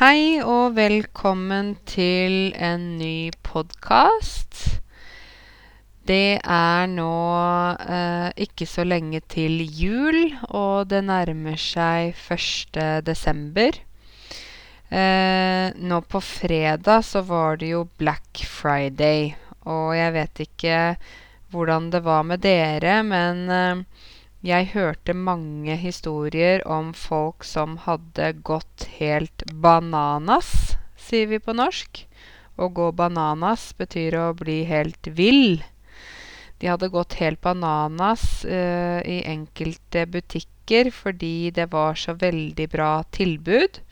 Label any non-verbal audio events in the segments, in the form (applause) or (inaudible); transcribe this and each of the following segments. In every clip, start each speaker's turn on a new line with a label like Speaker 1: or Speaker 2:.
Speaker 1: Hei og velkommen til en ny podkast. Det er nå eh, ikke så lenge til jul, og det nærmer seg 1. desember. Eh, nå på fredag så var det jo Black Friday, og jeg vet ikke hvordan det var med dere, men eh, jeg hørte mange historier om folk som hadde gått helt bananas, sier vi på norsk. Å gå bananas betyr å bli helt vill. De hadde gått helt bananas eh, i enkelte butikker fordi det var så veldig bra tilbud.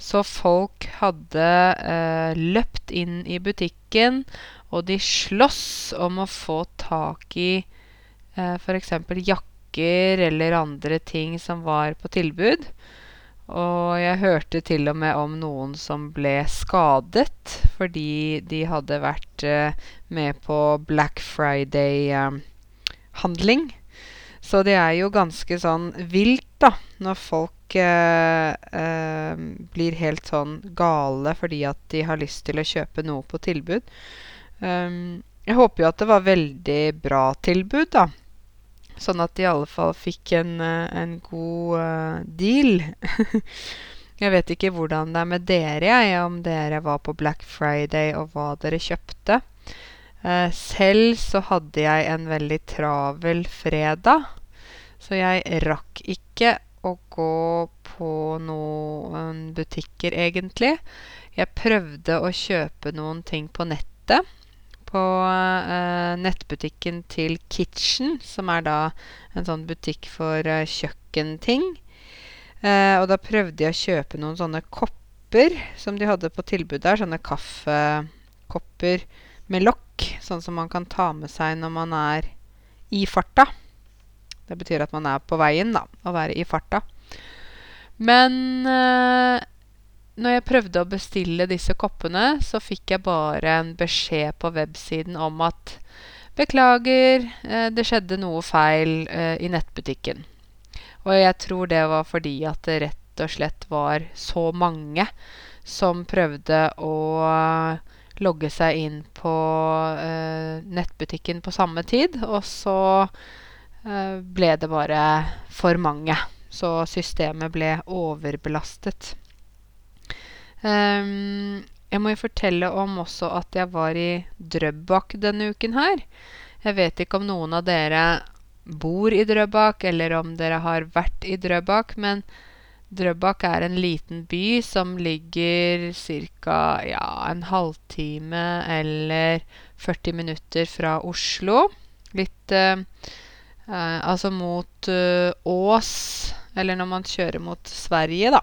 Speaker 1: Så folk hadde eh, løpt inn i butikken, og de sloss om å få tak i eh, f.eks. jakke jakker eller andre ting som var på tilbud. Og jeg hørte til og med om noen som ble skadet fordi de hadde vært uh, med på Black Friday-handling. Uh, Så det er jo ganske sånn vilt, da, når folk uh, blir helt sånn gale fordi at de har lyst til å kjøpe noe på tilbud. Um, jeg håper jo at det var veldig bra tilbud, da. Sånn at de i alle fall fikk en, eh, en god uh, deal. (laughs) jeg vet ikke hvordan det er med dere, jeg, om dere var på Black Friday og hva dere kjøpte. Uh, selv så hadde jeg en veldig travel fredag, så jeg rakk ikke å gå på noen butikker, egentlig. Jeg prøvde å kjøpe noen ting på nettet på eh, nettbutikken til Kitchen, som er da en sånn butikk for eh, kjøkkenting. Eh, og da prøvde jeg å kjøpe noen sånne kopper som de hadde på tilbud der. Sånne kaffekopper med lokk, sånn som man kan ta med seg når man er i farta. Det betyr at man er på veien, da. Å være i farta. Men eh, når jeg prøvde å bestille disse koppene, så fikk jeg bare en beskjed på websiden om at Beklager, eh, det skjedde noe feil eh, i nettbutikken. Og jeg tror det var fordi at det rett og slett var så mange som prøvde å logge seg inn på eh, nettbutikken på samme tid, og så ble det bare for mange. Så systemet ble overbelastet. Um, jeg må jo fortelle om også at jeg var i Drøbak denne uken her. Jeg vet ikke om noen av dere bor i Drøbak, eller om dere har vært i Drøbak, men Drøbak er en liten by som ligger ca. Ja, en halvtime eller 40 minutter fra Oslo. Litt uh, uh, Altså mot uh, Ås, eller når man kjører mot Sverige, da.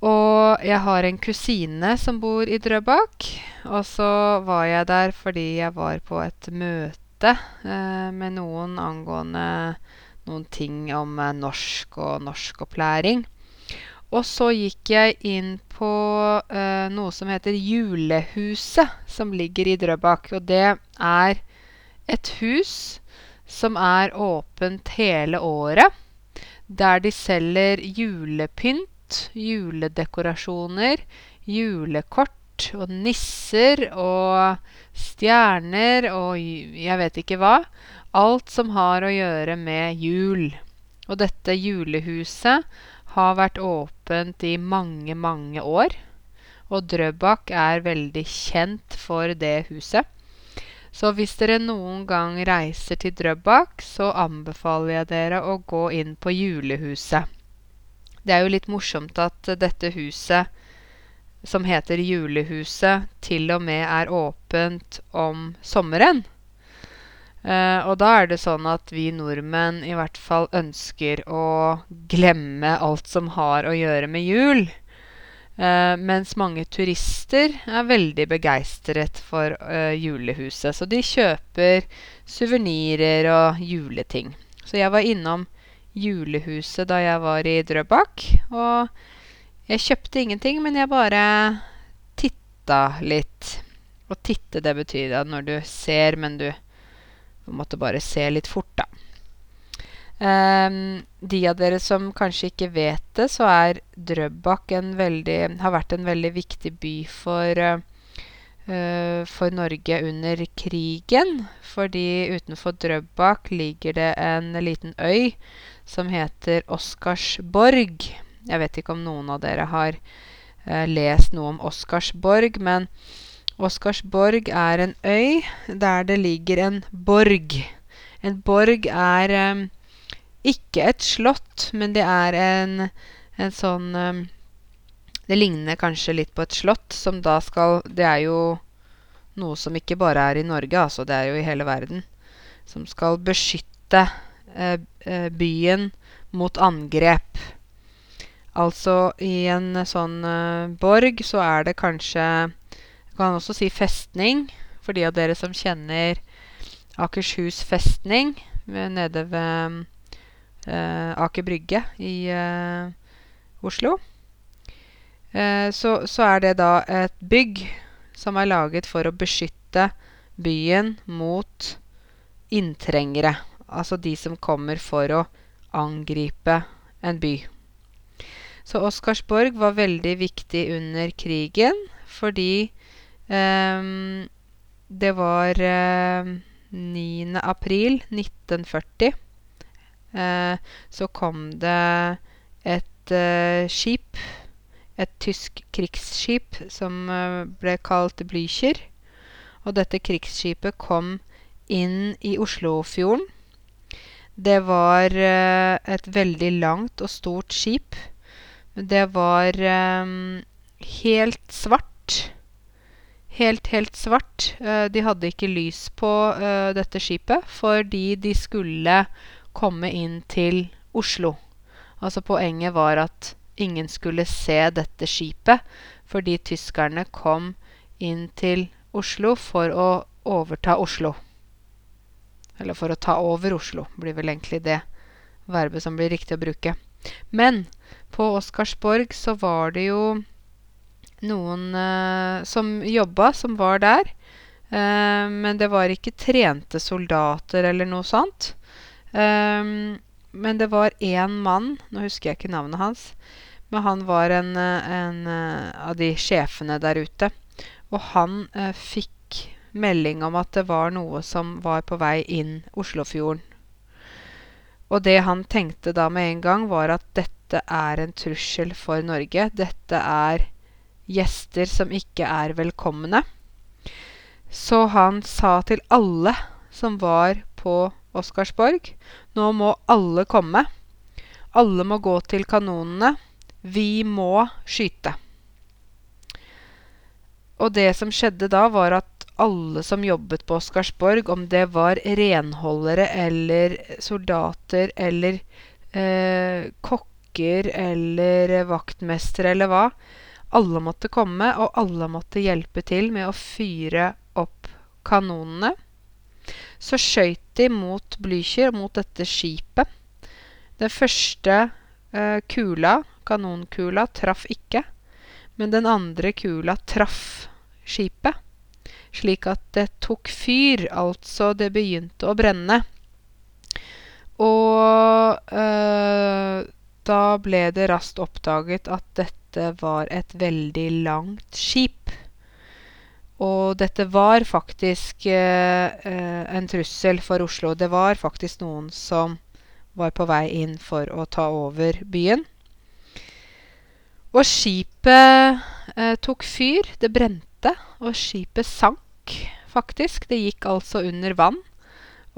Speaker 1: Og jeg har en kusine som bor i Drøbak. Og så var jeg der fordi jeg var på et møte eh, med noen angående noen ting om eh, norsk og norskopplæring. Og så gikk jeg inn på eh, noe som heter Julehuset, som ligger i Drøbak. Og det er et hus som er åpent hele året. Der de selger julepynt juledekorasjoner, julekort og nisser og stjerner og jeg vet ikke hva. Alt som har å gjøre med jul. Og dette julehuset har vært åpent i mange, mange år. Og Drøbak er veldig kjent for det huset. Så hvis dere noen gang reiser til Drøbak, så anbefaler jeg dere å gå inn på julehuset. Det er jo litt morsomt at dette huset, som heter Julehuset, til og med er åpent om sommeren. Uh, og da er det sånn at vi nordmenn i hvert fall ønsker å glemme alt som har å gjøre med jul. Uh, mens mange turister er veldig begeistret for uh, julehuset. Så de kjøper suvenirer og juleting. Så jeg var innom julehuset da jeg var i Drøbak. Og jeg kjøpte ingenting, men jeg bare titta litt. Å titte, det betyr at når du ser, men du, måtte bare se litt fort, da. Um, de av dere som kanskje ikke vet det, så er Drøbak en veldig, har vært en veldig viktig by for, uh, for Norge under krigen. Fordi utenfor Drøbak ligger det en liten øy som heter Oscarsborg. Jeg vet ikke om noen av dere har eh, lest noe om Oscarsborg, men Oscarsborg er en øy der det ligger en borg. En borg er eh, ikke et slott, men det er en, en sånn eh, Det ligner kanskje litt på et slott, som da skal Det er jo noe som ikke bare er i Norge, altså. Det er jo i hele verden. Som skal beskytte byen mot angrep. Altså, i en sånn uh, borg så er det kanskje Jeg kan også si festning, for de av dere som kjenner Akershus festning nede ved Aker Brygge i Oslo. Så, så, er det da et bygg som er laget for å beskytte byen mot inntrengere. Altså de som kommer for å angripe en by. Så Oscarsborg var veldig viktig under krigen fordi um, det var uh, 9. april 1940 Eh, så kom det et uh, skip, et tysk krigsskip, som eh, ble kalt Blücher. Og dette krigsskipet kom inn i Oslofjorden. Det var et veldig langt og stort skip. Det var helt svart. Helt, helt svart. de hadde ikke lys på dette skipet fordi de skulle komme inn til Oslo. Altså poenget var at ingen skulle se dette skipet, fordi tyskerne kom inn til Oslo for å overta Oslo. Eller for å ta over Oslo, blir vel egentlig det verbet som blir riktig å bruke. Men på Oscarsborg så var det jo noen uh, som jobba, som var der. Uh, men det var ikke trente soldater eller noe sånt. Um, men det var én mann, nå husker jeg ikke navnet hans, men han var en, en uh, av de sjefene der ute. Og han uh, fikk melding om at det var noe som var på vei inn Oslofjorden. Og det han tenkte da med en gang, var at dette er en trussel for Norge. Dette er gjester som ikke er velkomne. Så han sa til alle som var på Oscarsborg. Nå må alle komme. Alle må gå til kanonene. Vi må skyte. Og det som skjedde da, var at alle som jobbet på Oscarsborg, om det var renholdere eller soldater eller eh, kokker eller vaktmestere eller hva, alle måtte komme, og alle måtte hjelpe til med å fyre opp kanonene. Så skøyt de mot Blücher, mot dette skipet. Den første eh, kula, kanonkula, traff ikke. Men den andre kula traff skipet. Slik at det tok fyr, altså det begynte å brenne. Og eh, da ble det raskt oppdaget at dette var et veldig langt skip. Og dette var faktisk eh, eh, en trussel for Oslo. Det var faktisk noen som var på vei inn for å ta over byen. Og skipet eh, tok fyr. Det brente, og skipet sank faktisk. Det gikk altså under vann.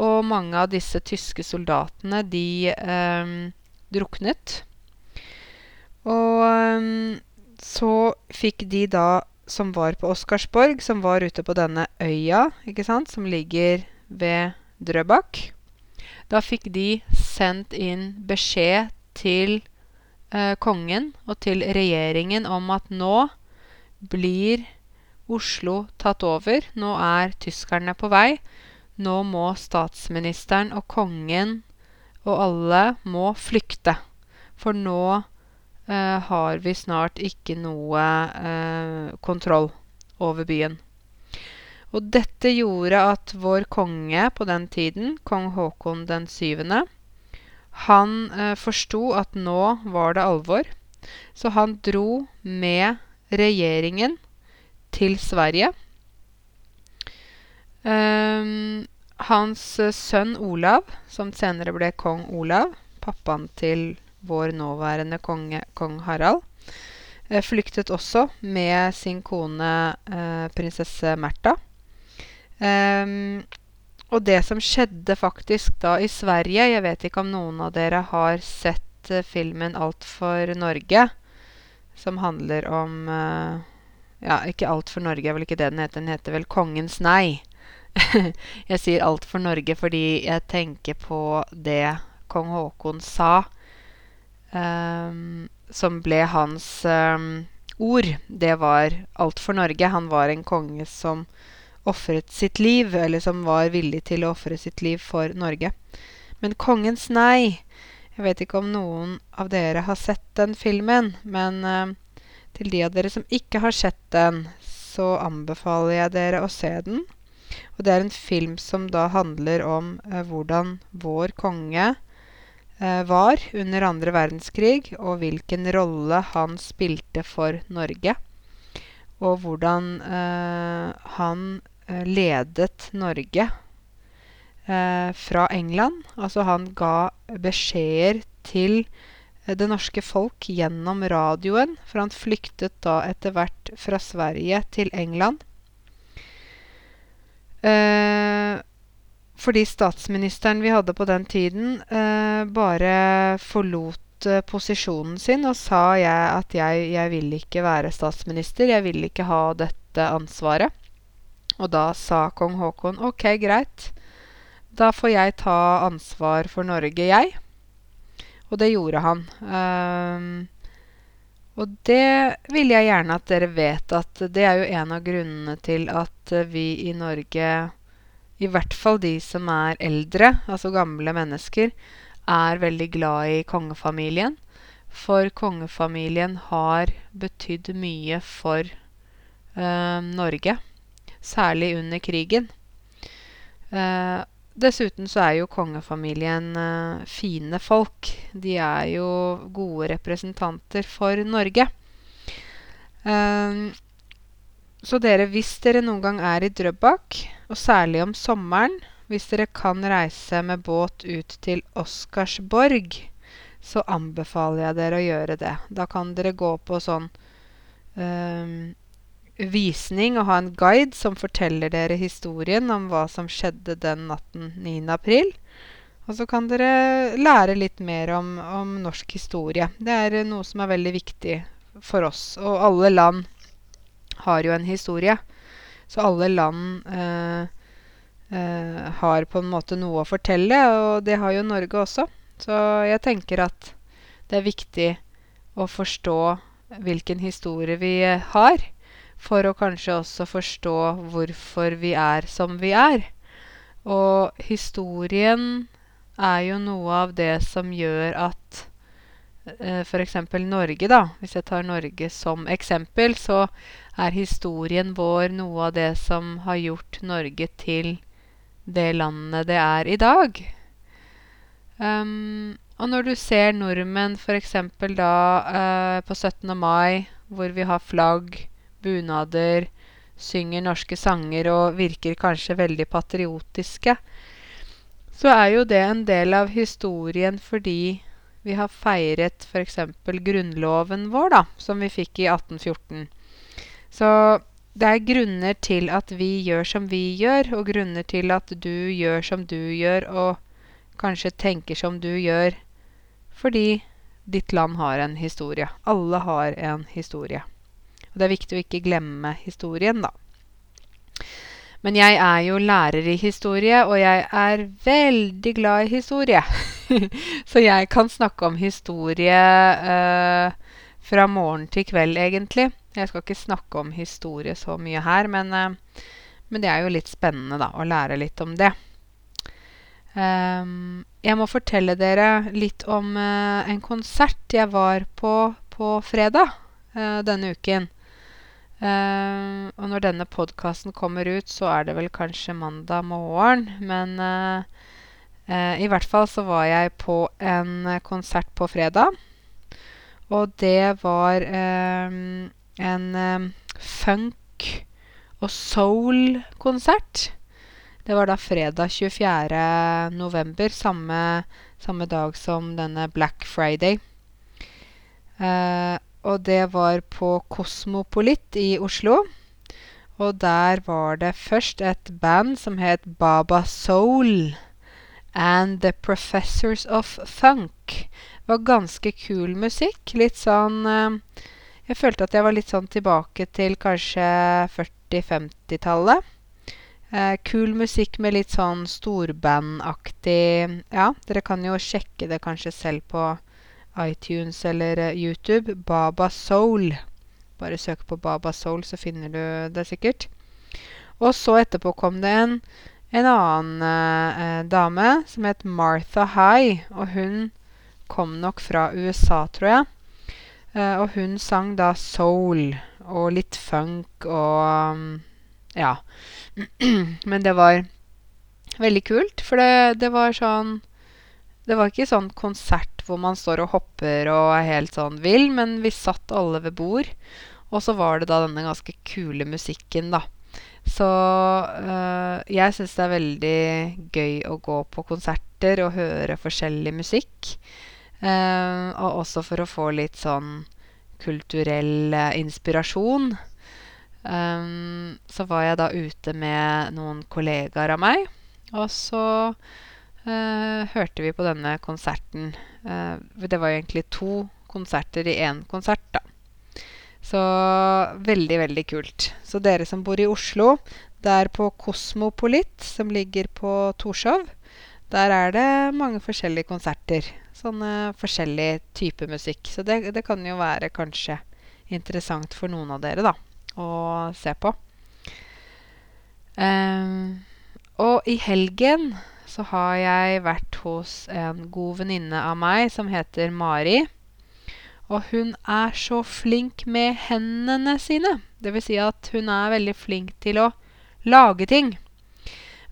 Speaker 1: Og mange av disse tyske soldatene, de eh, druknet. Og eh, så fikk de da som var på Oscarsborg, som var ute på denne øya, ikke sant, som ligger ved Drøbak. Da fikk de sendt inn beskjed til eh, kongen og til regjeringen om at nå blir Oslo tatt over. Nå er tyskerne på vei. Nå må statsministeren og kongen og alle må flykte. For nå eh, har vi snart ikke noe eh, kontroll over byen. Og dette gjorde at vår konge på den tiden, kong Haakon den syvende, Han eh, forsto at nå var det alvor, så han dro med regjeringen til Sverige. Um, hans sønn Olav, som senere ble kong Olav, pappaen til vår nåværende konge, kong Harald, eh, flyktet også med sin kone eh, prinsesse Märtha. Um, og det som skjedde faktisk da i Sverige Jeg vet ikke om noen av dere har sett filmen 'Alt for Norge', som handler om Ja, ikke 'Alt for Norge', er vel ikke det den heter. Den heter vel 'Kongens nei'. (laughs) jeg sier 'Alt for Norge' fordi jeg tenker på det kong Haakon sa, um, som ble hans um, ord. Det var 'Alt for Norge'. Han var en konge som ofret sitt liv, eller som var villig til å ofre sitt liv for Norge. Men 'Kongens nei' Jeg vet ikke om noen av dere har sett den filmen, men uh, til de av dere som ikke har sett den, så anbefaler jeg dere å se den. Og det er en film som da handler om eh, hvordan vår konge eh, var under andre verdenskrig, og hvilken rolle han spilte for Norge. Og hvordan han Eh, ledet Norge eh, fra England. Altså han ga beskjeder til eh, det norske folk gjennom radioen, for han flyktet da etter hvert fra Sverige til England. Eh, fordi statsministeren vi hadde på den tiden, eh, bare forlot eh, posisjonen sin og sa jeg at jeg, jeg vil ikke være statsminister, jeg vil ikke ha dette ansvaret. Og da sa kong Haakon ok, greit. Da får jeg ta ansvar for Norge, jeg. Og det gjorde han. Um, og det vil jeg gjerne at dere vet at det er jo en av grunnene til at vi i Norge, i hvert fall de som er eldre, altså gamle mennesker, er veldig glad i kongefamilien. For kongefamilien har betydd mye for uh, Norge særlig under krigen. Eh, dessuten så er jo kongefamilien eh, fine folk. De er jo gode representanter for Norge. Eh, så dere, hvis dere noen gang er i Drøbak, og særlig om sommeren, hvis dere kan reise med båt ut til Oscarsborg, så anbefaler jeg dere å gjøre det. Da kan dere gå på sånn um, visning og ha en guide som forteller dere historien om hva som skjedde den natten 9. april. Og så kan dere lære litt mer om, om, norsk historie. Det er noe som er veldig viktig for oss. Og alle land har jo en historie. Så alle land eh, eh, har på en måte noe å fortelle, og det har jo Norge også. Så jeg tenker at det er viktig å forstå hvilken historie vi har for å kanskje også forstå hvorfor vi er som vi er. Og historien er jo noe av det som gjør at eh, f.eks. Norge, da Hvis jeg tar Norge som eksempel, så er historien vår noe av det som har gjort Norge til det landet det er i dag. Um, og når du ser nordmenn f.eks. da eh, på 17. mai, hvor vi har flagg, bunader, synger norske sanger og virker kanskje veldig patriotiske, så er jo det en del av historien fordi vi har feiret f.eks. grunnloven vår, da, som vi fikk i 1814. Så det er grunner til at vi gjør som vi gjør, og grunner til at du gjør som du gjør, og kanskje tenker som du gjør, fordi ditt land har en historie. Alle har en historie. Og det er viktig å ikke glemme historien, da. Men jeg er jo lærer i historie, og jeg er veldig glad i historie. (laughs) Så jeg kan snakke om historie eh, fra morgen til kveld, egentlig. Jeg skal ikke snakke om historie så mye her, men, eh, men det er jo litt spennende da, å lære litt om det. Um, jeg må fortelle dere litt om uh, en konsert jeg var på på fredag denne uken. Uh, og når denne podkasten kommer ut, så er det vel kanskje mandag morgen. Men uh, uh, I hvert fall så var jeg på en konsert på fredag. Og det var en funk- og soul-konsert. Det var da fredag 24. november, samme, samme dag som denne Black Friday. Eh, og det var på Kosmopolit i Oslo. Og der var det først et band som het Baba Soul and The Professors of Funk. Det var ganske kul musikk. Litt sånn eh, Jeg følte at jeg var litt sånn tilbake til kanskje 40-50-tallet. Eh, kul musikk med litt sånn storbandaktig Ja, dere kan jo sjekke det kanskje selv på iTunes eller eh, YouTube. Baba Soul. Bare søk på Baba Soul, så finner du det sikkert. Og så etterpå kom det en, en annen eh, dame som het Martha High. Og hun kom nok fra USA, tror jeg. Eh, og hun sang da soul og litt funk og um, Ja. (clears throat) Men det var veldig kult, for det, det var sånn Det var ikke sånn konsert hvor man står og hopper og er helt sånn vill, men vi satt alle ved bord. Og så var det da denne ganske kule musikken, da. Så øh, jeg syns det er veldig gøy å gå på konserter og høre forskjellig musikk. Uh, og også for å få litt sånn kulturell uh, inspirasjon. Um, så var jeg da ute med noen kollegaer av meg, og så hørte vi på denne konserten. det var egentlig to konserter i én konsert, da. Så veldig, veldig kult. Så dere som bor i Oslo, der på Kosmopolit, som ligger på Torshov, der er det mange forskjellige konserter. Sånne forskjellig type musikk. Så det, det kan jo være kanskje interessant for noen av dere, da, å se på. Um, og i helgen så har jeg vært hos en god venninne av meg som heter Mari. Og hun er så flink med hendene sine. Vil si at hun er veldig flink til å lage ting.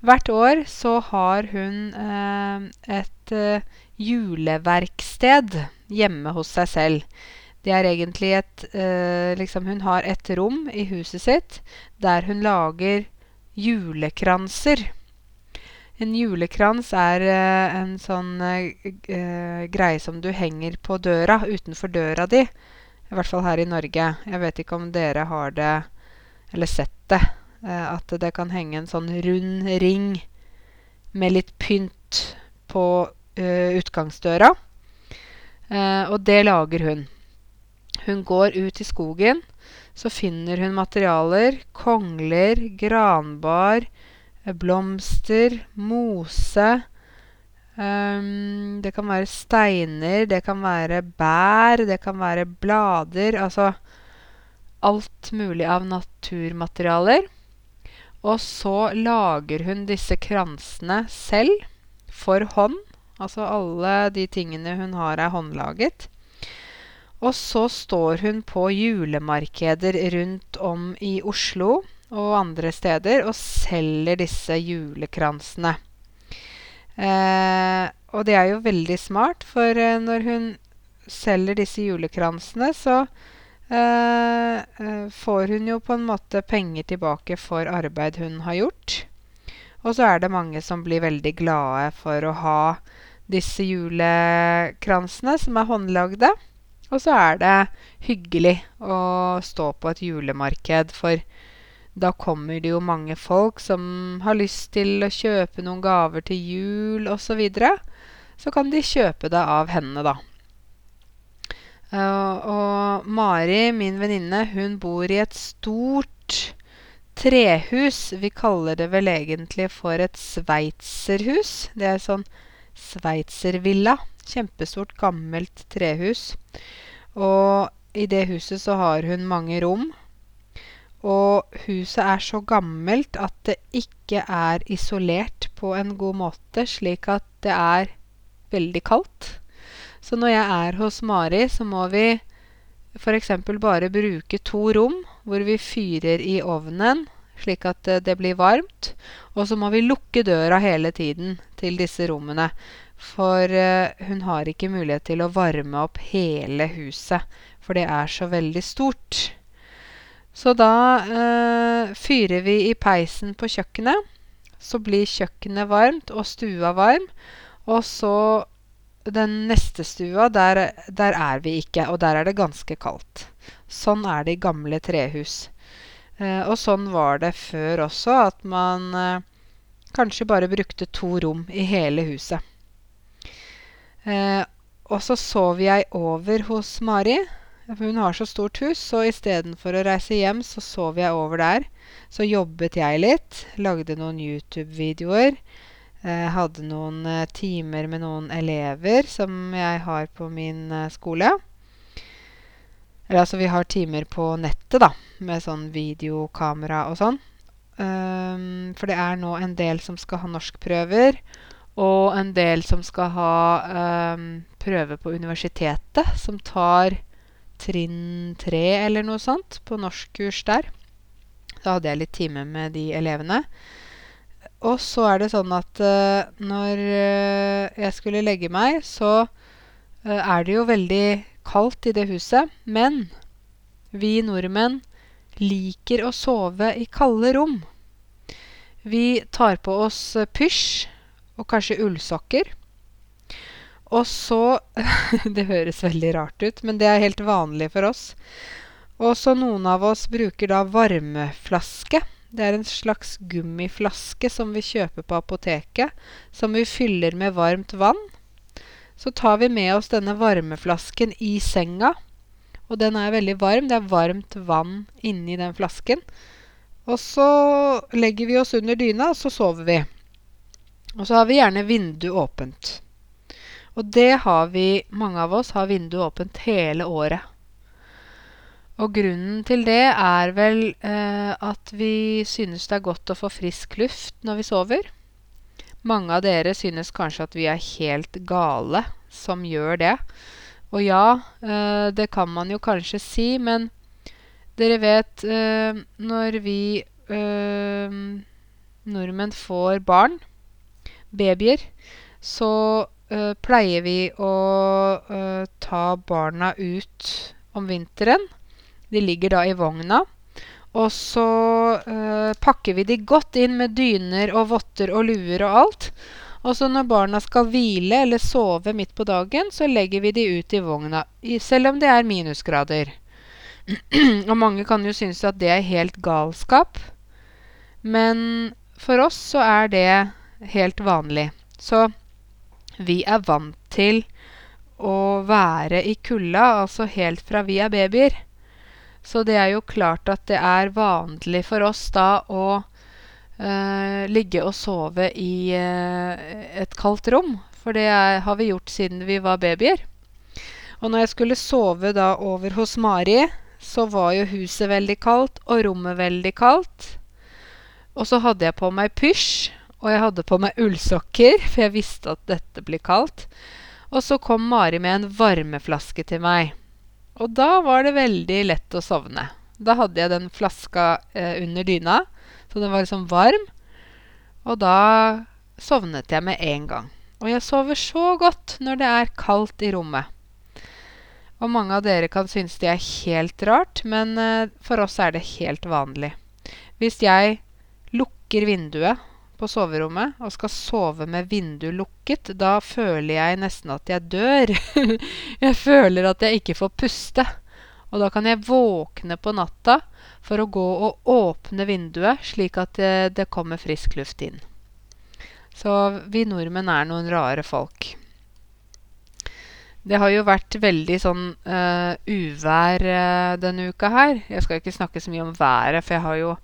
Speaker 1: Hvert år så har hun eh, et eh, juleverksted hjemme hos seg selv. Det er egentlig et eh, Liksom, hun har et rom i huset sitt der hun lager julekranser. En julekrans er eh, en sånn eh, greie som du henger på døra, utenfor døra di. I hvert fall her i Norge. Jeg vet ikke om dere har det eller sett det. Eh, at det kan henge en sånn rund ring med litt pynt på uh, utgangsdøra. Uh, og det lager hun. Hun går ut i skogen. Så finner hun materialer. Kongler, granbar, blomster, mose. Um, det kan være steiner, det kan være bær, det kan være blader. Altså alt mulig av naturmaterialer. Og så lager hun disse kransene selv for hånd. Altså alle de tingene hun har, er håndlaget. Og så står hun på julemarkeder rundt om i Oslo og andre steder og selger disse julekransene. Eh, og det er jo veldig smart, for eh, når hun selger disse julekransene, så eh, eh får hun jo på en måte penger tilbake for arbeid hun har gjort. Og så er det mange som blir veldig glade for å ha disse julekransene som er håndlagde. Og så er det hyggelig å stå på et julemarked, for da kommer det jo mange folk som har lyst til å kjøpe noen gaver til jul osv. Så, videre. så kan de kjøpe det av henne, da. Uh, og Mari, min venninne, hun bor i et stort trehus. Vi kaller det vel egentlig for et sveitserhus. Det er sånn sveitservilla. Kjempestort, gammelt trehus. Og i det huset så har hun mange rom. Og huset er så gammelt at det ikke er isolert på en god måte, slik at det er veldig kaldt. Så når jeg er hos Mari, så må vi f.eks. bare bruke to rom hvor vi fyrer i ovnen, slik at eh, det blir varmt. Og så må vi lukke døra hele tiden til disse rommene. For eh, hun har ikke mulighet til å varme opp hele huset, for det er så veldig stort. Så da eh, fyrer vi i peisen på kjøkkenet. Så blir kjøkkenet varmt og stua varm. Og så den neste stua, der, der er vi ikke, og der er det ganske kaldt. Sånn er det i gamle trehus. Eh, og sånn var det før også, at man eh, kanskje bare brukte to rom i hele huset. Eh, og så sov jeg over hos Mari. For hun har så stort hus, så istedenfor å reise hjem, så sov jeg over der. Så jobbet jeg litt. Lagde noen YouTube-videoer. Eh, hadde noen eh, timer med noen elever som jeg har på min eh, skole. Eller altså, vi har timer på nettet, da, med sånn videokamera og sånn. Um, for det er nå en del som skal ha norskprøver. Og en del som skal ha um, prøve på universitetet, som tar trinn tre eller noe sånt på norskkurs der. Da hadde jeg litt time med de elevene. Og så er det sånn at uh, når uh, jeg skulle legge meg, så uh, er det jo veldig kaldt i det huset. Men vi nordmenn liker å sove i kalde rom. Vi tar på oss pysj og kanskje ullsokker. Og så (laughs) Det høres veldig rart ut, men det er helt vanlig for oss. Og så noen av oss bruker da varmeflaske. Det er en slags gummiflaske som vi kjøper på apoteket, som vi fyller med varmt vann. Så tar vi med oss denne varmeflasken i senga. Og den er veldig varm. Det er varmt vann inni den flasken. Og så legger vi oss under dyna, og så sover vi. Og så har vi gjerne vinduet åpent. Og det har vi, mange av oss, har vinduet åpent hele året. Og grunnen til det er vel eh, at vi synes det er godt å få frisk luft når vi sover. Mange av dere synes kanskje at vi er helt gale som gjør det. Og ja, eh, det kan man jo kanskje si, men dere vet eh, når vi eh, nordmenn får barn babyer, så pleier vi å uh, ta barna ut om vinteren. De ligger da i vogna. Og så uh, pakker vi de godt inn med dyner og votter og luer og alt. Og så når barna skal hvile eller sove midt på dagen, så legger vi de ut i vogna. Selv om det er minusgrader. (clears throat) og mange kan jo synes at det er helt galskap. Men for oss så er det helt vanlig. Så vi er vant til å være i kulda, altså helt fra vi er babyer. Så det er jo klart at det er vanlig for oss da å uh, ligge og sove i uh, et kaldt rom. For det er, har vi gjort siden vi var babyer. Og når jeg skulle sove da over hos Mari, så var jo huset veldig kaldt og rommet veldig kaldt. Og så hadde jeg på meg pysj. Og jeg hadde på meg ullsokker, for jeg visste at dette blir kaldt. Og så kom Mari med en varmeflaske til meg. Og da var det veldig lett å sovne. Da hadde jeg den flaska eh, under dyna, så den var liksom varm. Og da sovnet jeg med en gang. Og jeg sover så godt når det er kaldt i rommet. Og mange av dere kan synes det er helt rart, men eh, for oss er det helt vanlig. Hvis jeg lukker vinduet på soverommet og skal sove med vinduet lukket, da føler jeg nesten at jeg dør. (laughs) jeg føler at jeg ikke får puste. Og da kan jeg våkne på natta for å gå og åpne vinduet, slik at det, det kommer frisk luft inn. Så vi nordmenn er noen rare folk. Det har jo vært veldig sånn uh, uvær uh, denne uka her. Jeg skal ikke snakke så mye om været, for jeg har jo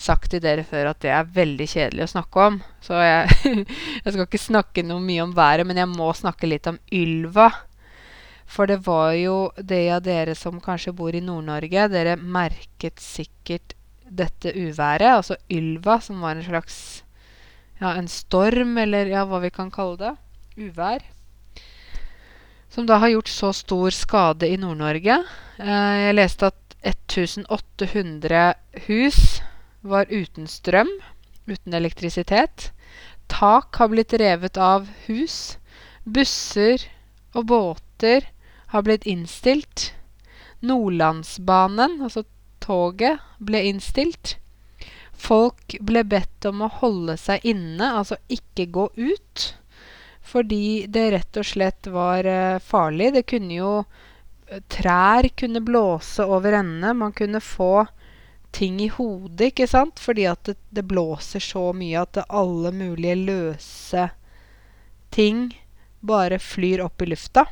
Speaker 1: sagt til dere før at det er veldig kjedelig å snakke om. Så jeg, (laughs) jeg skal ikke snakke noe mye om været, men jeg må snakke litt om Ylva. For det var jo de av dere som kanskje bor i Nord-Norge, dere merket sikkert dette uværet, altså Ylva, som var en slags ja, en storm, eller ja, hva vi kan kalle det. Uvær. Som da har gjort så stor skade i Nord-Norge. Eh, jeg leste at 1800 hus var uten strøm, uten elektrisitet. Tak har blitt revet av hus. Busser og båter har blitt innstilt. Nordlandsbanen, altså toget, ble innstilt. Folk ble bedt om å holde seg inne, altså ikke gå ut. Fordi det rett og slett var eh, farlig. Det kunne jo Trær kunne blåse over ende. Man kunne få ting i hodet, ikke sant? Fordi at det, det blåser så mye at alle mulige løse ting bare flyr opp i lufta.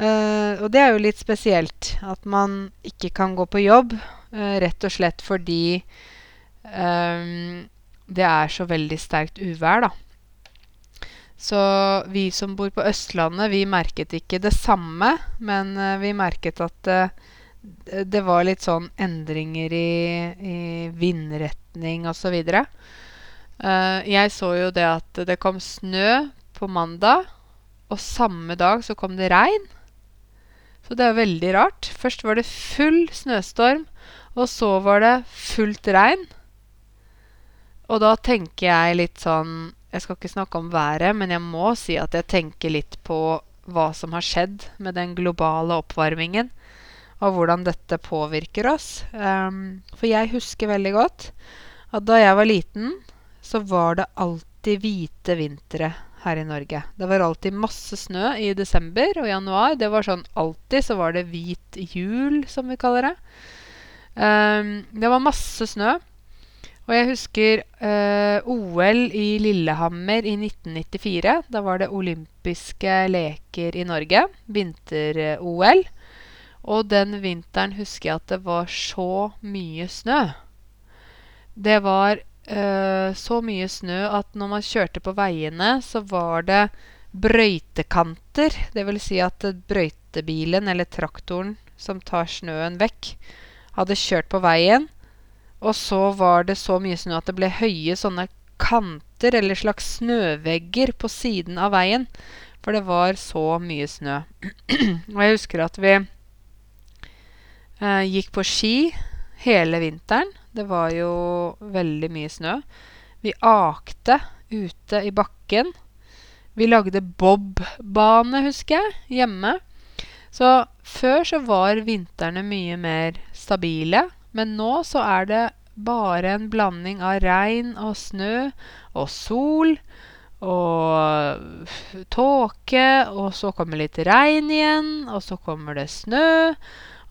Speaker 1: Uh, og det er jo litt spesielt at man ikke kan gå på jobb, uh, rett og slett fordi um, det er så veldig sterkt uvær, da. Så vi som bor på Østlandet, vi merket ikke det samme, men uh, vi merket at det var litt sånn endringer i, i vindretning osv. Uh, jeg så jo det at det kom snø på mandag, og samme dag så kom det regn. Så det er veldig rart. Først var det full snøstorm, og så var det fullt regn. Og da tenker jeg litt sånn Jeg skal ikke snakke om været, men jeg må si at jeg tenker litt på hva som har skjedd med den globale oppvarmingen, og hvordan dette påvirker oss. Um, for jeg husker veldig godt at da jeg var liten, så var det alltid hvite vintre her i Norge. Det var alltid masse snø i desember og januar. Det var sånn alltid så var det hvit jul, som vi kaller det. Um, det var masse snø. Og jeg husker uh, OL i Lillehammer i 1994. Da var det olympiske leker i Norge. Vinter-OL. Og den vinteren husker jeg at det var så mye snø. Det var uh, så mye snø at når man kjørte på veiene, så var det brøytekanter. Det vil si at brøytebilen eller traktoren som tar snøen vekk, hadde kjørt på veien. Og så var det så mye snø at det ble høye sånne kanter eller slags snøvegger på siden av veien. For det var så mye snø. (clears throat) og jeg husker at vi eh, gikk på ski hele vinteren. Det var jo veldig mye snø. Vi akte ute i bakken. Vi lagde bobbane, husker jeg, hjemme. Så før så var vintrene mye mer stabile. Men nå så er det bare en blanding av regn og snø og sol og tåke. Og så kommer litt regn igjen, og så kommer det snø.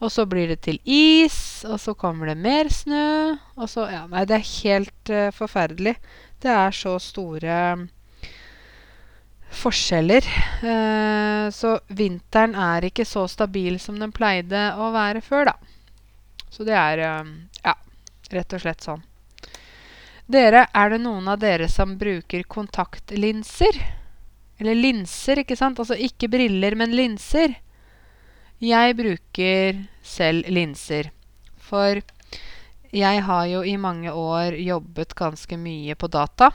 Speaker 1: Og så blir det til is, og så kommer det mer snø. Og så Ja, nei, det er helt uh, forferdelig. Det er så store forskjeller. Uh, så vinteren er ikke så stabil som den pleide å være før, da. Så det er uh, Ja, rett og slett sånn. Dere, er det noen av dere som bruker kontaktlinser? Eller linser, ikke sant? Altså ikke briller, men linser. Jeg bruker selv linser. For jeg har jo i mange år jobbet ganske mye på data.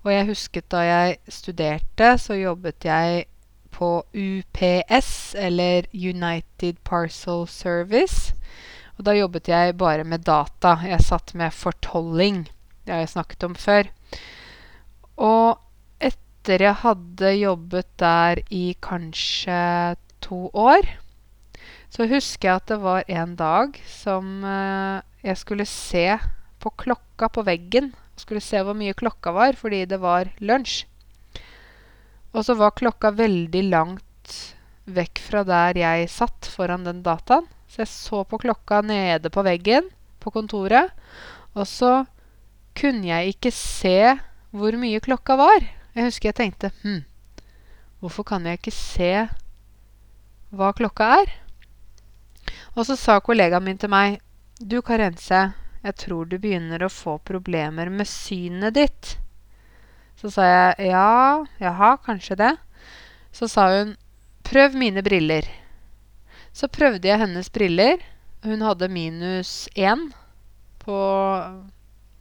Speaker 1: Og jeg husket da jeg studerte, så jobbet jeg på UPS, eller United Parcel Service. Og da jobbet jeg bare med data. Jeg satt med fortolling. Det har jeg snakket om før. Og etter jeg hadde jobbet der i kanskje to år, så husker jeg at det var en dag som eh, jeg skulle se på klokka på veggen. Skulle se hvor mye klokka var, fordi det var lunsj. Og så var klokka veldig langt vekk fra der jeg satt foran den dataen. Så jeg så på klokka nede på veggen på kontoret. Og så kunne jeg ikke se hvor mye klokka var. Jeg husker jeg tenkte Hm, hvorfor kan jeg ikke se hva klokka er. Og så sa kollegaen min til meg Du, Karense, jeg tror du begynner å få problemer med synet ditt. Så sa jeg ja, jaha, kanskje det. Så sa hun prøv mine briller. Så prøvde jeg hennes briller. Hun hadde minus én på,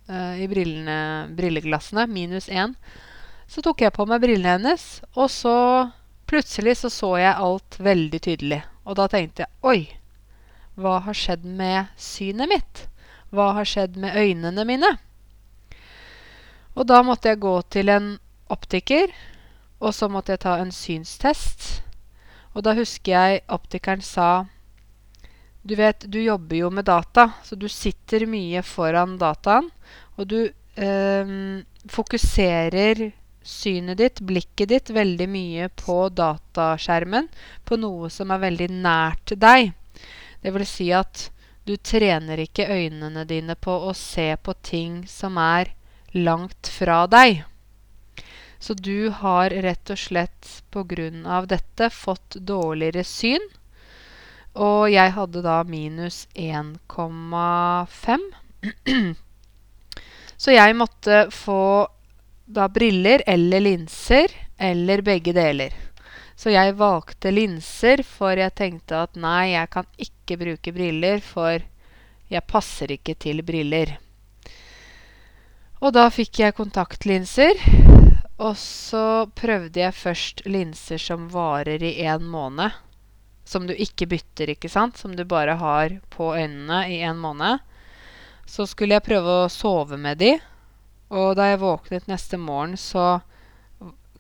Speaker 1: uh, i brillene, brilleglassene. Minus én. Så tok jeg på meg brillene hennes, og så Plutselig så, så jeg alt veldig tydelig. Og da tenkte jeg oi, hva har skjedd med synet mitt? Hva har skjedd med øynene mine? Og da måtte jeg gå til en optiker, og så måtte jeg ta en synstest. Og da husker jeg optikeren sa Du vet, du jobber jo med data, så du sitter mye foran dataen, og du eh, fokuserer synet ditt, blikket ditt, veldig mye på dataskjermen, på noe som er veldig nært deg. Det vil si at du trener ikke øynene dine på å se på ting som er langt fra deg. Så du har rett og slett pga. dette fått dårligere syn. Og jeg hadde da minus 1,5. (clears throat) Så jeg måtte få da briller eller linser eller begge deler. Så jeg valgte linser, for jeg tenkte at nei, jeg kan ikke bruke briller, for jeg passer ikke til briller. Og da fikk jeg kontaktlinser. Og så prøvde jeg først linser som varer i én måned. Som du ikke bytter, ikke sant? Som du bare har på øynene i en måned. Så skulle jeg prøve å sove med de. Og da jeg våknet neste morgen, så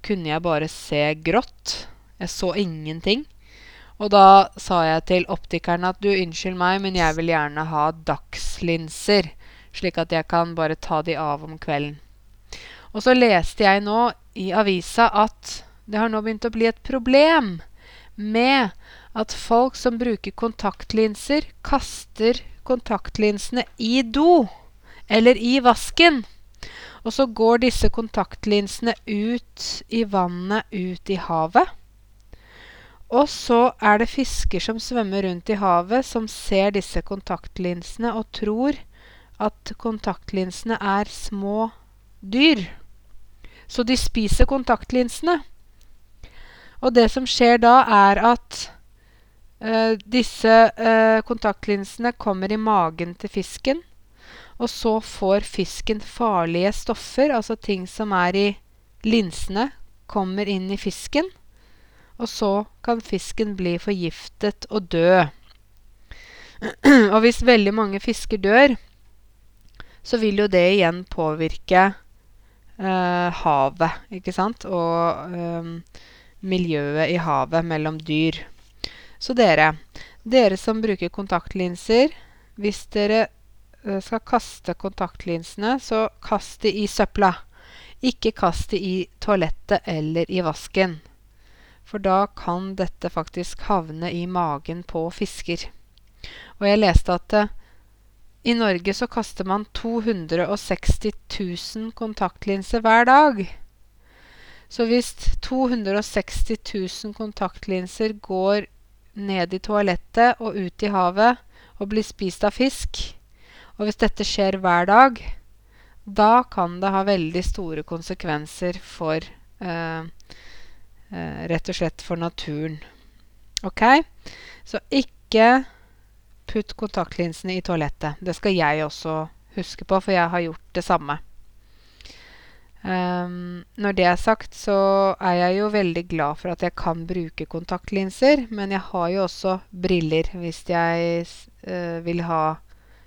Speaker 1: kunne jeg bare se grått. Jeg så ingenting. Og da sa jeg til optikeren at du, unnskyld meg, men jeg vil gjerne ha dagslinser. Slik at jeg kan bare ta de av om kvelden. Og så leste jeg nå i avisa at det har nå begynt å bli et problem med at folk som bruker kontaktlinser, kaster kontaktlinsene i do eller i vasken. Og så går disse kontaktlinsene ut i vannet, ut i havet. Og så er det fisker som svømmer rundt i havet, som ser disse kontaktlinsene og tror at kontaktlinsene er små dyr. Så de spiser kontaktlinsene. Og det som skjer da, er at uh, disse uh, kontaktlinsene kommer i magen til fisken. Og så får fisken farlige stoffer, altså ting som er i linsene, kommer inn i fisken. Og så kan fisken bli forgiftet og dø. (clears throat) og hvis veldig mange fisker dør, så vil jo det igjen påvirke eh, havet, ikke sant? Og eh, miljøet i havet mellom dyr. Så dere, dere som bruker kontaktlinser, hvis dere eh, skal kaste kontaktlinsene, så kast de i søpla. Ikke kast de i toalettet eller i vasken. For da kan dette faktisk havne i magen på fisker. Og jeg leste at uh, i Norge så kaster man 260 000 kontaktlinser hver dag. Så hvis 260 000 kontaktlinser går ned i toalettet og ut i havet og blir spist av fisk, og hvis dette skjer hver dag, da kan det ha veldig store konsekvenser for uh, Eh, rett og slett for naturen. Ok? Så ikke putt kontaktlinsene i toalettet. Det skal jeg også huske på, for jeg har gjort det samme. Um, når det er sagt, så er jeg jo veldig glad for at jeg kan bruke kontaktlinser. Men jeg har jo også briller hvis jeg uh, vil ha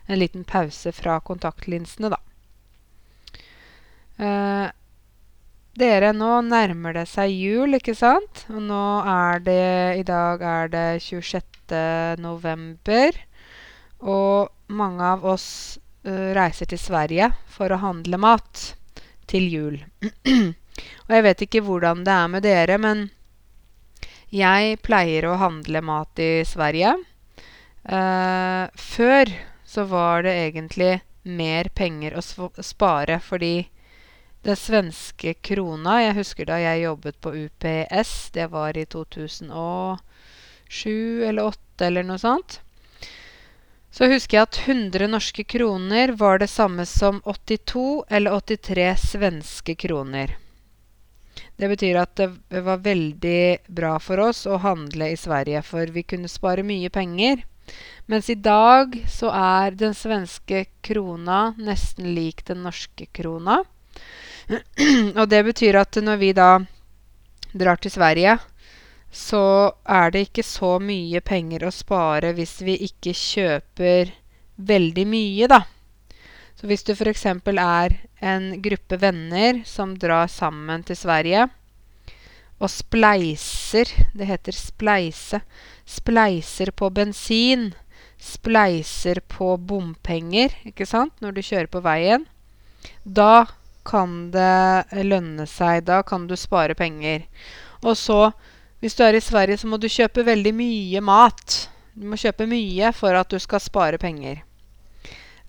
Speaker 1: en liten pause fra kontaktlinsene, da. Uh, dere, nå nærmer det seg jul, ikke sant? Og nå er det I dag er det 26. november. Og mange av oss uh, reiser til Sverige for å handle mat til jul. (clears throat) og jeg vet ikke hvordan det er med dere, men jeg pleier å handle mat i Sverige. Uh, før så var det egentlig mer penger å spare fordi den svenske krona Jeg husker da jeg jobbet på UPS. Det var i 2007 eller 2008 eller noe sånt. Så husker jeg at 100 norske kroner var det samme som 82 eller 83 svenske kroner. Det betyr at det var veldig bra for oss å handle i Sverige, for vi kunne spare mye penger. Mens i dag så er den svenske krona nesten lik den norske krona. (clears throat) og det betyr at når vi da drar til Sverige, så er det ikke så mye penger å spare hvis vi ikke kjøper veldig mye, da. Så hvis du f.eks. er en gruppe venner som drar sammen til Sverige og spleiser Det heter spleise. Spleiser på bensin. Spleiser på bompenger, ikke sant, når du kjører på veien. Da kan det lønne seg. Da kan du spare penger. Og så, hvis du er i Sverige, så må du kjøpe veldig mye mat. Du må kjøpe mye for at du skal spare penger.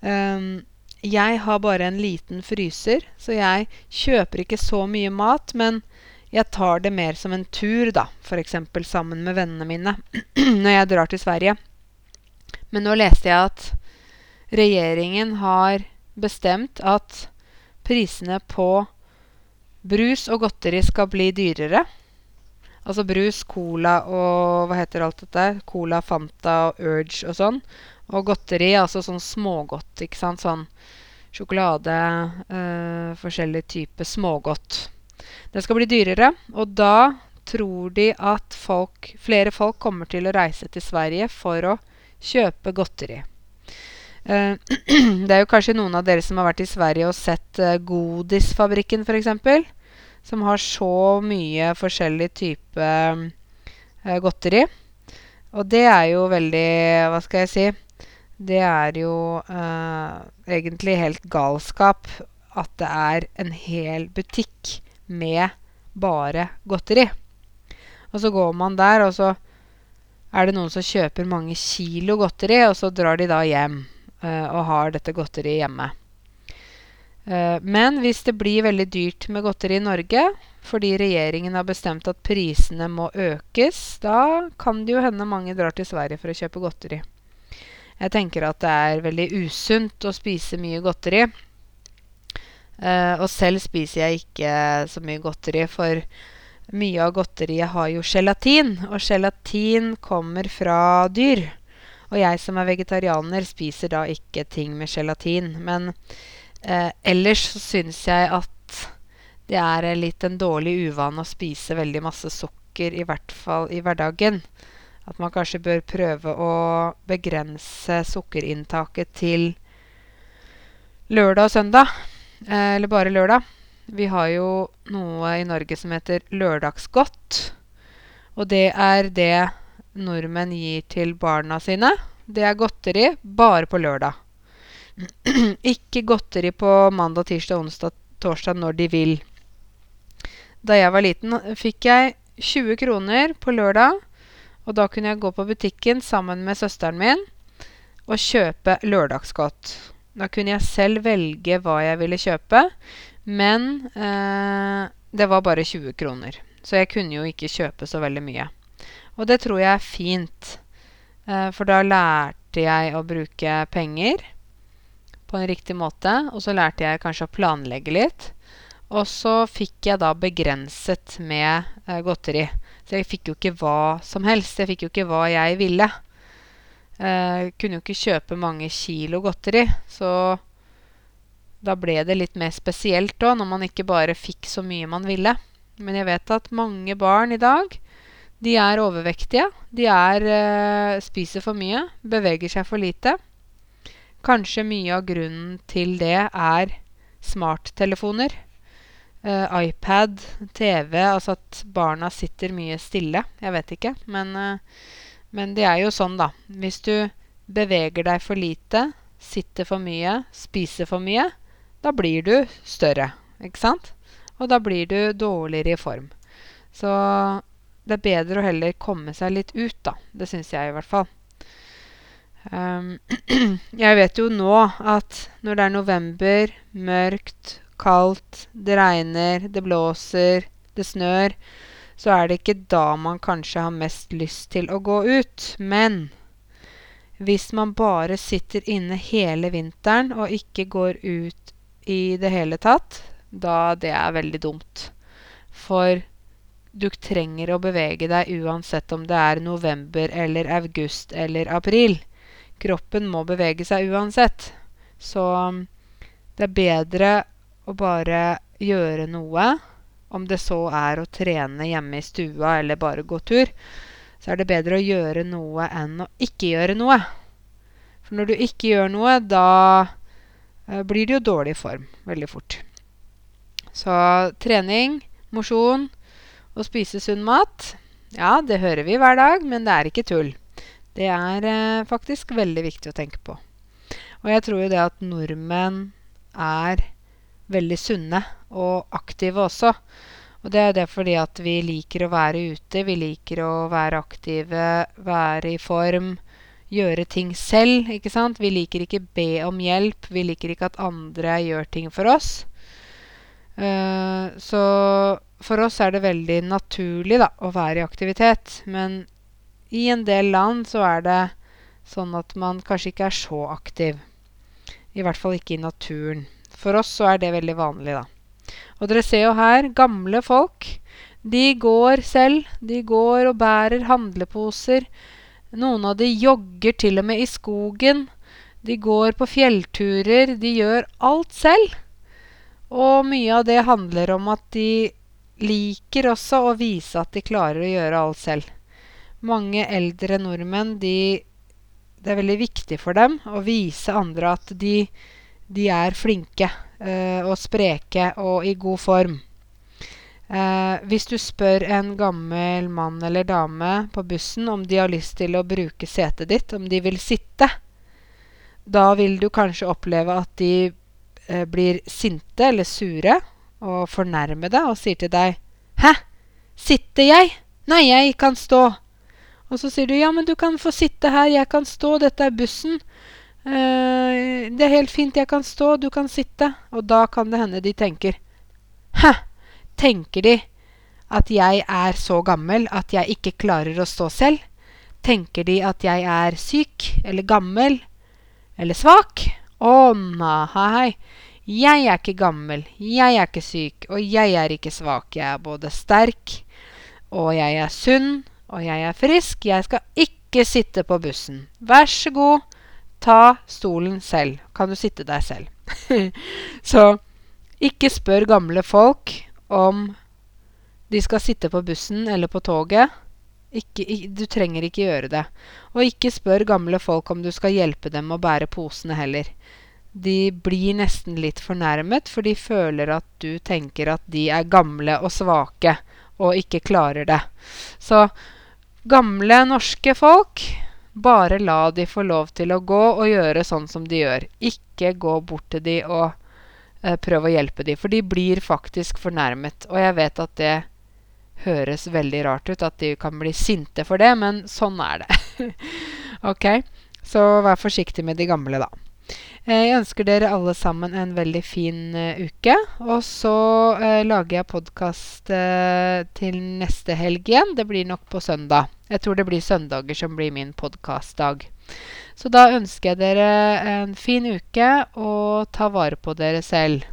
Speaker 1: Um, jeg har bare en liten fryser, så jeg kjøper ikke så mye mat. Men jeg tar det mer som en tur, da. F.eks. sammen med vennene mine (clears throat) når jeg drar til Sverige. Men nå leste jeg at regjeringen har bestemt at prisene på brus og godteri skal bli dyrere. Altså brus, cola og hva heter alt dette? Cola, Fanta og Urge og sånn. Og godteri, altså sånn smågodt, ikke sant. Sånn sjokolade, øh, forskjellig type smågodt. Det skal bli dyrere, og da tror de at folk, flere folk kommer til å reise til Sverige for å kjøpe godteri. Uh, (clears throat) det er jo kanskje noen av dere som har vært i Sverige og sett uh, Godisfabrikken f.eks. Som har så mye forskjellig type eh, godteri. Og det er jo veldig Hva skal jeg si? Det er jo egentlig helt galskap at det er en hel butikk med bare godteri. Og så går man der, og så er det noen som kjøper mange kilo godteri, og så drar de da hjem. Eh, og har dette godteriet hjemme. Eh, men hvis det blir veldig dyrt med godteri i Norge fordi regjeringen har bestemt at prisene må økes, da kan det jo hende mange drar til Sverige for å kjøpe godteri. Jeg tenker at det er veldig usunt å spise mye godteri. Uh, og selv spiser jeg ikke så mye godteri, for mye av godteriet har jo gelatin. Og gelatin kommer fra dyr. Og jeg som er vegetarianer, spiser da ikke ting med gelatin. Men eh, ellers så syns jeg at det er litt en dårlig uvane å spise veldig masse sukker, i hvert fall i hverdagen. At man kanskje bør prøve å begrense sukkerinntaket til lørdag og søndag. Eh, eller bare lørdag. Vi har jo noe i Norge som heter lørdagsgodt. Og det er det nordmenn gir til barna sine. Det er godteri bare på lørdag. (clears throat) Ikke godteri på mandag, tirsdag, onsdag, torsdag når de vil. Da jeg var liten, fikk jeg 20 kroner på lørdag. Og da kunne jeg gå på butikken sammen med søsteren min og kjøpe lørdagsgodt. Da kunne jeg selv velge hva jeg ville kjøpe, men eh, det var bare 20 kroner. Så jeg kunne jo ikke kjøpe så veldig mye. Og det tror jeg er fint. Eh, for da lærte jeg å bruke penger på en riktig måte. Og så lærte jeg kanskje å planlegge litt. Og så fikk jeg da begrenset med eh, godteri. Så jeg fikk jo ikke hva som helst. Jeg fikk jo ikke hva jeg ville. Eh, kunne jo ikke kjøpe mange kilo godteri. Så da ble det litt mer spesielt òg, når man ikke bare fikk så mye man ville. Men jeg vet at mange barn i dag de er overvektige. De er, eh, spiser for mye, beveger seg for lite. Kanskje mye av grunnen til det er smarttelefoner. Uh, iPad, TV Altså at barna sitter mye stille. Jeg vet ikke. Men, uh, men det er jo sånn, da. Hvis du beveger deg for lite, sitter for mye, spiser for mye, da blir du større. Ikke sant? Og da blir du dårligere i form. Så det er bedre å heller komme seg litt ut, da. Det syns jeg i hvert fall. Um, (clears throat) jeg vet jo nå at når det er november, mørkt, kaldt, det regner, det blåser, det snør, så er det ikke da man kanskje har mest lyst til å gå ut. Men hvis man bare sitter inne hele vinteren og ikke går ut i det hele tatt, da det er veldig dumt. For du trenger å bevege deg uansett om det er november eller august eller april. Kroppen må bevege seg uansett. Så um, det er bedre å bare gjøre noe. Om det så er å trene hjemme i stua eller bare gå tur, så er det bedre å gjøre noe enn å ikke gjøre noe. For når du ikke gjør noe, da eh, blir det jo dårlig form veldig fort. Så trening, mosjon og spise sunn mat Ja, det hører vi hver dag, men det er ikke tull. Det er eh, faktisk veldig viktig å tenke på. Og jeg tror jo det at nordmenn er veldig sunne og aktive også. Og det er det fordi at vi liker å være ute, vi liker å være aktive, være i form, gjøre ting selv, ikke sant? Vi liker ikke be om hjelp, vi liker ikke at andre gjør ting for oss. Uh, så for oss er det veldig naturlig da, å være i aktivitet. Men i en del land så er det sånn at man kanskje ikke er så aktiv. I hvert fall ikke i naturen. For oss så er det veldig vanlig, da. Og dere ser jo her gamle folk. De går selv. De går og bærer handleposer. Noen av de jogger til og med i skogen. De går på fjellturer. De gjør alt selv. Og mye av det handler om at de liker også å vise at de klarer å gjøre alt selv. Mange eldre nordmenn, de, det er veldig viktig for dem å vise andre at de, de er flinke uh, og spreke og i god form. Uh, hvis du spør en gammel mann eller dame på bussen om de har lyst til å bruke setet ditt, om de vil sitte, da vil du kanskje oppleve at de uh, blir sinte eller sure og fornærmede og sier til deg 'Hæ? Sitter jeg? Nei, jeg kan stå.' Og så sier du 'Ja, men du kan få sitte her. Jeg kan stå. Dette er bussen.' Uh, 'Det er helt fint. Jeg kan stå. Du kan sitte.' Og da kan det hende de tenker 'Hæ? Tenker de at jeg er så gammel at jeg ikke klarer å stå selv?' Tenker de at jeg er syk eller gammel eller svak? Å nei. Jeg er ikke gammel, jeg er ikke syk, og jeg er ikke svak. Jeg er både sterk, og jeg er sunn, og jeg er frisk. Jeg skal ikke sitte på bussen. Vær så god, ta stolen selv. Kan du sitte deg selv? (laughs) så ikke spør gamle folk om de skal sitte på bussen eller på toget. Ikke, du trenger ikke gjøre det. Og ikke spør gamle folk om du skal hjelpe dem å bære posene heller de blir nesten litt fornærmet, for de føler at du tenker at de er gamle og svake og ikke klarer det. Så gamle norske folk, bare la de få lov til å gå og gjøre sånn som de gjør. Ikke gå bort til de og eh, prøve å hjelpe de, for de blir faktisk fornærmet. Og jeg vet at det høres veldig rart ut, at de kan bli sinte for det, men sånn er det. (laughs) ok, så vær forsiktig med de gamle, da. Eh, jeg ønsker dere alle sammen en veldig fin uh, uke. Og så uh, lager jeg podkast til neste helg igjen. Det blir nok på søndag. Jeg tror det blir søndager som blir min podkastdag. Så da ønsker jeg dere en fin uke, og ta vare på dere selv.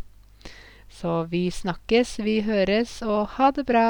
Speaker 1: Så vi snakkes, vi høres, og ha det bra!